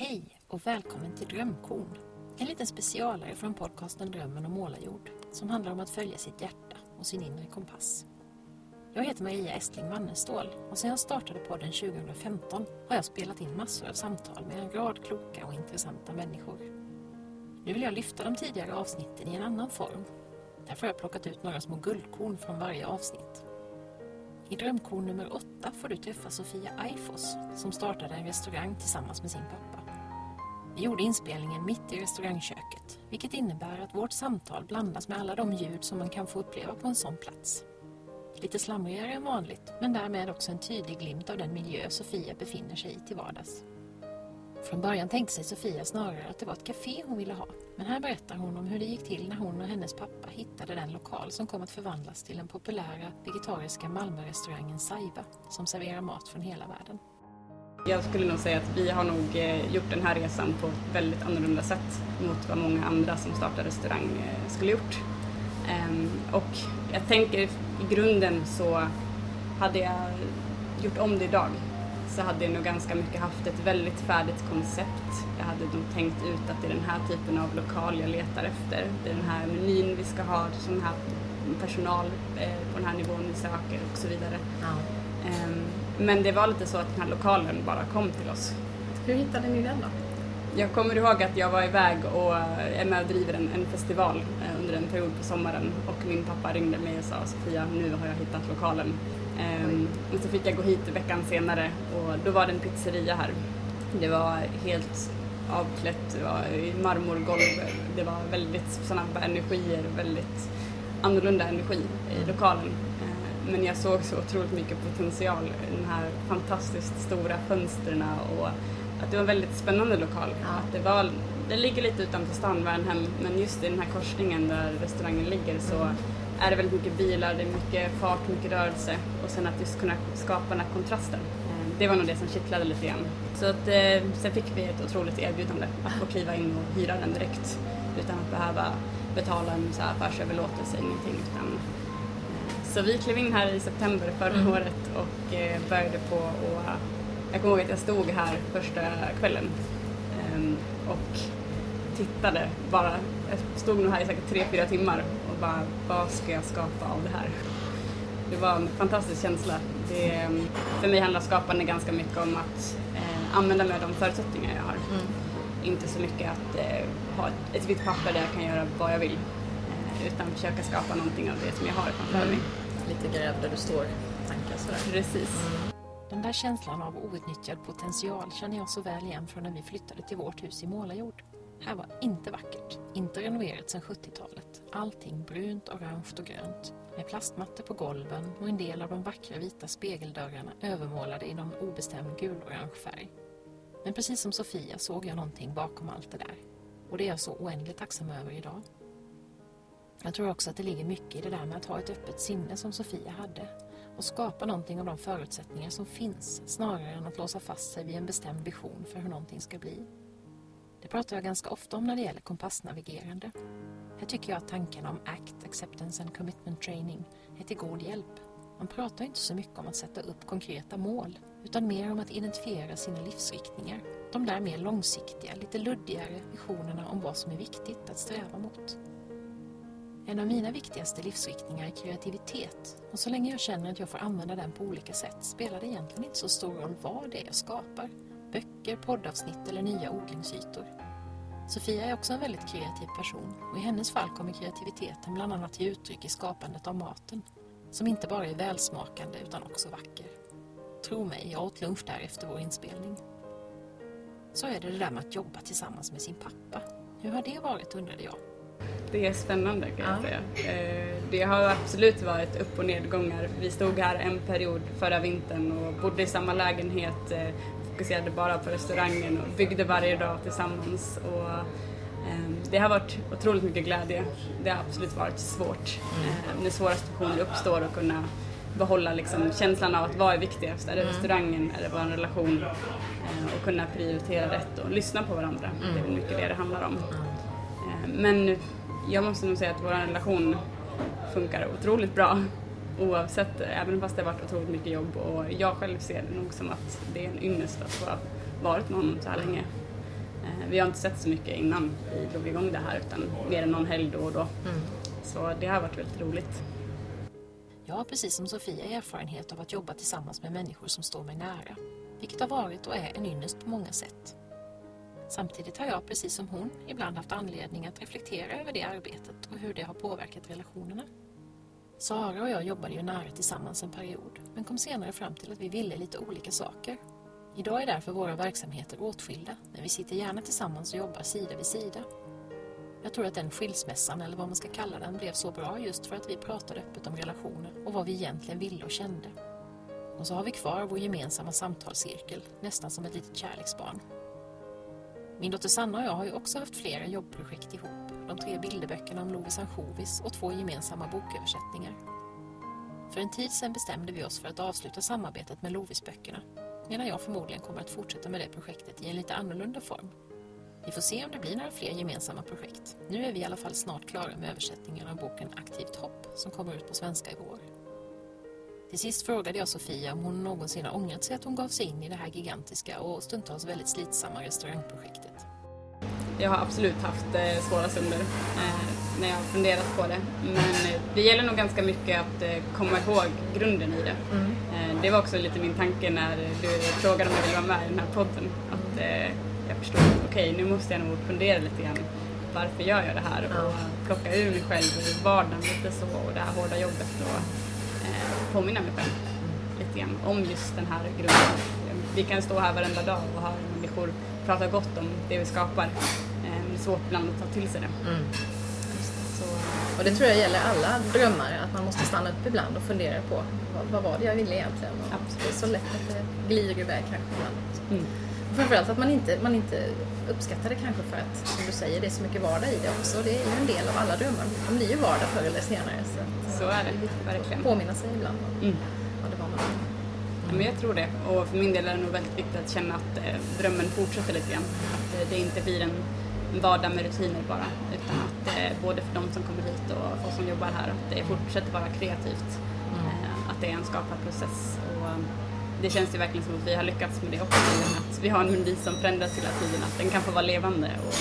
Hej och välkommen till Drömkorn. En liten specialare från podcasten Drömmen om målarjord som handlar om att följa sitt hjärta och sin inre kompass. Jag heter Maria Estling Mannerstål och sedan jag startade podden 2015 har jag spelat in massor av samtal med en rad kloka och intressanta människor. Nu vill jag lyfta de tidigare avsnitten i en annan form. Därför har jag plockat ut några små guldkorn från varje avsnitt. I drömkorn nummer 8 får du träffa Sofia Eifos som startade en restaurang tillsammans med sin pappa. Vi gjorde inspelningen mitt i restaurangköket vilket innebär att vårt samtal blandas med alla de ljud som man kan få uppleva på en sån plats. Lite slamrigare än vanligt men därmed också en tydlig glimt av den miljö Sofia befinner sig i till vardags. Från början tänkte sig Sofia snarare att det var ett café hon ville ha. Men här berättar hon om hur det gick till när hon och hennes pappa hittade den lokal som kom att förvandlas till den populära vegetariska Malmörestaurangen Saiva som serverar mat från hela världen. Jag skulle nog säga att vi har nog eh, gjort den här resan på ett väldigt annorlunda sätt mot vad många andra som startar restaurang eh, skulle gjort. Ehm, och jag tänker i grunden så hade jag gjort om det idag så hade jag nog ganska mycket haft ett väldigt färdigt koncept. Jag hade nog tänkt ut att det är den här typen av lokal jag letar efter. Det är den här menyn vi ska ha, sån här personal eh, på den här nivån vi söker och så vidare. Ja. Um, men det var lite så att den här lokalen bara kom till oss. Hur hittade ni den då? Jag kommer ihåg att jag var iväg och är med och driver en, en festival eh, under en period på sommaren och min pappa ringde mig och sa Sofia, nu har jag hittat lokalen. Um, och så fick jag gå hit veckan senare och då var det en pizzeria här. Det var helt avklätt, det var marmorgolv, det var väldigt snabba energier, väldigt annorlunda energi i mm. lokalen. Men jag såg så otroligt mycket potential i de här fantastiskt stora fönstren och att det var en väldigt spännande lokal. Ja. Att det, var, det ligger lite utanför stan, Värnhem, men just i den här korsningen där restaurangen ligger så mm är det väldigt mycket bilar, det är mycket fart, mycket rörelse och sen att just kunna skapa den här kontrasten. Eh, det var nog det som kittlade lite grann. Så att, eh, sen fick vi ett otroligt erbjudande att få kliva in och hyra den direkt utan att behöva betala en så här affärsöverlåtelse, ingenting. Utan, så vi klev in här i september förra mm. året och började på och jag kommer ihåg att jag stod här första kvällen ehm, och tittade bara. Jag stod nog här i säkert tre, fyra timmar bara, vad ska jag skapa av det här? Det var en fantastisk känsla. Det, för mig handlar skapande ganska mycket om att eh, använda mig av de förutsättningar jag har. Mm. Inte så mycket att eh, ha ett, ett vitt papper där jag kan göra vad jag vill. Utan försöka skapa någonting av det som jag har framför mm. mig. Lite gräv där du står, tankar sådär. Precis. Mm. Den där känslan av outnyttjad potential känner jag så väl igen från när vi flyttade till vårt hus i Målarjord. Här var inte vackert, inte renoverat sedan 70-talet. Allting brunt, orange och grönt med plastmattor på golven och en del av de vackra vita spegeldörrarna övermålade i någon obestämd gulorange färg. Men precis som Sofia såg jag någonting bakom allt det där. Och det är jag så oändligt tacksam över idag. Jag tror också att det ligger mycket i det där med att ha ett öppet sinne som Sofia hade och skapa någonting av de förutsättningar som finns snarare än att låsa fast sig vid en bestämd vision för hur någonting ska bli. Det pratar jag ganska ofta om när det gäller kompassnavigerande. Här tycker jag att tankarna om ACT, Acceptance and Commitment Training, är till god hjälp. Man pratar inte så mycket om att sätta upp konkreta mål, utan mer om att identifiera sina livsriktningar. De där mer långsiktiga, lite luddigare visionerna om vad som är viktigt att sträva mot. En av mina viktigaste livsriktningar är kreativitet och så länge jag känner att jag får använda den på olika sätt spelar det egentligen inte så stor roll vad det är jag skapar böcker, poddavsnitt eller nya odlingsytor. Sofia är också en väldigt kreativ person och i hennes fall kommer kreativiteten bland annat till uttryck i skapandet av maten som inte bara är välsmakande utan också vacker. Tro mig, jag åt lunch där efter vår inspelning. Så är det det där med att jobba tillsammans med sin pappa. Hur har det varit undrade jag. Det är spännande kan jag säga. Eh, det har absolut varit upp och nedgångar. Vi stod här en period förra vintern och bodde i samma lägenhet eh, fokuserade bara på restaurangen och byggde varje dag tillsammans. Och, eh, det har varit otroligt mycket glädje. Det har absolut varit svårt. Mm. Eh, när svåra situationer uppstår och kunna behålla liksom, känslan av att vad är viktigast? Är det mm. restaurangen? Är det vår relation? Eh, och kunna prioritera rätt och lyssna på varandra. Mm. Det är mycket det det handlar om. Men jag måste nog säga att vår relation funkar otroligt bra oavsett, även fast det har varit otroligt mycket jobb och jag själv ser det nog som att det är en ynnest att ha varit med honom så här länge. Eh, vi har inte sett så mycket innan vi drog igång det här utan mer än någon helg då och då. Mm. Så det har varit väldigt roligt. Jag har precis som Sofia erfarenhet av att jobba tillsammans med människor som står mig nära, vilket har varit och är en ynnest på många sätt. Samtidigt har jag, precis som hon, ibland haft anledning att reflektera över det arbetet och hur det har påverkat relationerna. Sara och jag jobbade ju nära tillsammans en period, men kom senare fram till att vi ville lite olika saker. Idag är därför våra verksamheter åtskilda, men vi sitter gärna tillsammans och jobbar sida vid sida. Jag tror att den skilsmässan, eller vad man ska kalla den, blev så bra just för att vi pratade öppet om relationer och vad vi egentligen ville och kände. Och så har vi kvar vår gemensamma samtalscirkel, nästan som ett litet kärleksbarn. Min dotter Sanna och jag har ju också haft flera jobbprojekt ihop. De tre bilderböckerna om Lovis ansjovis och två gemensamma boköversättningar. För en tid sedan bestämde vi oss för att avsluta samarbetet med Lovis-böckerna medan jag förmodligen kommer att fortsätta med det projektet i en lite annorlunda form. Vi får se om det blir några fler gemensamma projekt. Nu är vi i alla fall snart klara med översättningen av boken Aktivt hopp som kommer ut på svenska i vår. Till sist frågade jag Sofia om hon någonsin har ångrat sig att hon gav sig in i det här gigantiska och stundtals väldigt slitsamma restaurangprojektet. Jag har absolut haft eh, svåra stunder eh, när jag har funderat på det. Men eh, det gäller nog ganska mycket att eh, komma ihåg grunden i det. Mm. Eh, det var också lite min tanke när du frågade om jag ville vara med i den här podden. Att eh, jag förstod att okej, okay, nu måste jag nog fundera lite grann. Varför gör jag det här? Och plocka ur mig själv ur vardagen lite så och det här hårda jobbet. Och, påminna mig själv lite grann om just den här grunden. Vi kan stå här varenda dag och höra människor prata gott om det vi skapar. Det är svårt ibland att ta till sig det. Mm. Så. Och det tror jag gäller alla drömmare, att man måste stanna upp ibland och fundera på vad, vad var det jag ville egentligen? Och det är så lätt att det glider iväg kanske ibland. Mm. framförallt att man inte, man inte uppskattar det kanske för att, som du säger, det är så mycket vardag i det också. Det är ju en del av alla drömmar. De blir ju vardag förr eller senare. Så så är det, verkligen. Påminna sig ibland om mm. vad det var man Ja, men jag tror det. Och för min del är det nog väldigt viktigt att känna att eh, drömmen fortsätter lite grann. Att eh, det inte blir en vardag med rutiner bara. Utan att eh, både för de som kommer hit och för oss som jobbar här, att det fortsätter vara kreativt. Mm. Eh, att det är en skapad process. Och, um, det känns ju verkligen som att vi har lyckats med det också. Att vi har en melodi som förändras hela tiden, att den kan få vara levande. Och,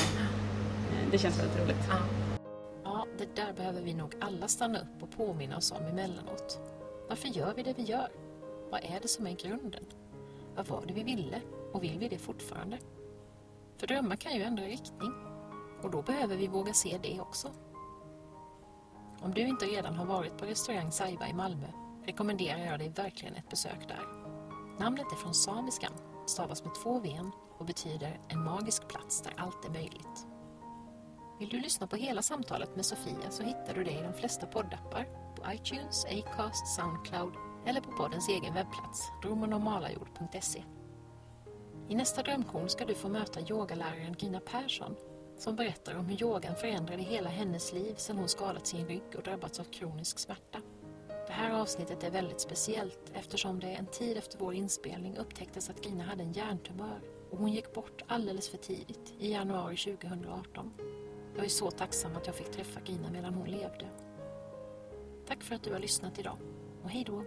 eh, det känns väldigt roligt. Ja det där behöver vi nog alla stanna upp och påminna oss om emellanåt. Varför gör vi det vi gör? Vad är det som är grunden? Vad var det vi ville och vill vi det fortfarande? För drömmar kan ju ändra riktning och då behöver vi våga se det också. Om du inte redan har varit på restaurang Saiba i Malmö rekommenderar jag dig verkligen ett besök där. Namnet är från samiskan, stavas med två ven och betyder en magisk plats där allt är möjligt. Vill du lyssna på hela samtalet med Sofia så hittar du det i de flesta poddappar, på iTunes, Acast, Soundcloud eller på poddens egen webbplats, romanormalajord.se. I nästa drömkorn ska du få möta yogaläraren Gina Persson som berättar om hur yogan förändrade hela hennes liv sedan hon skadat sin rygg och drabbats av kronisk smärta. Det här avsnittet är väldigt speciellt eftersom det en tid efter vår inspelning upptäcktes att Gina hade en hjärntumör och hon gick bort alldeles för tidigt i januari 2018. Jag är så tacksam att jag fick träffa Gina medan hon levde. Tack för att du har lyssnat idag och hej då!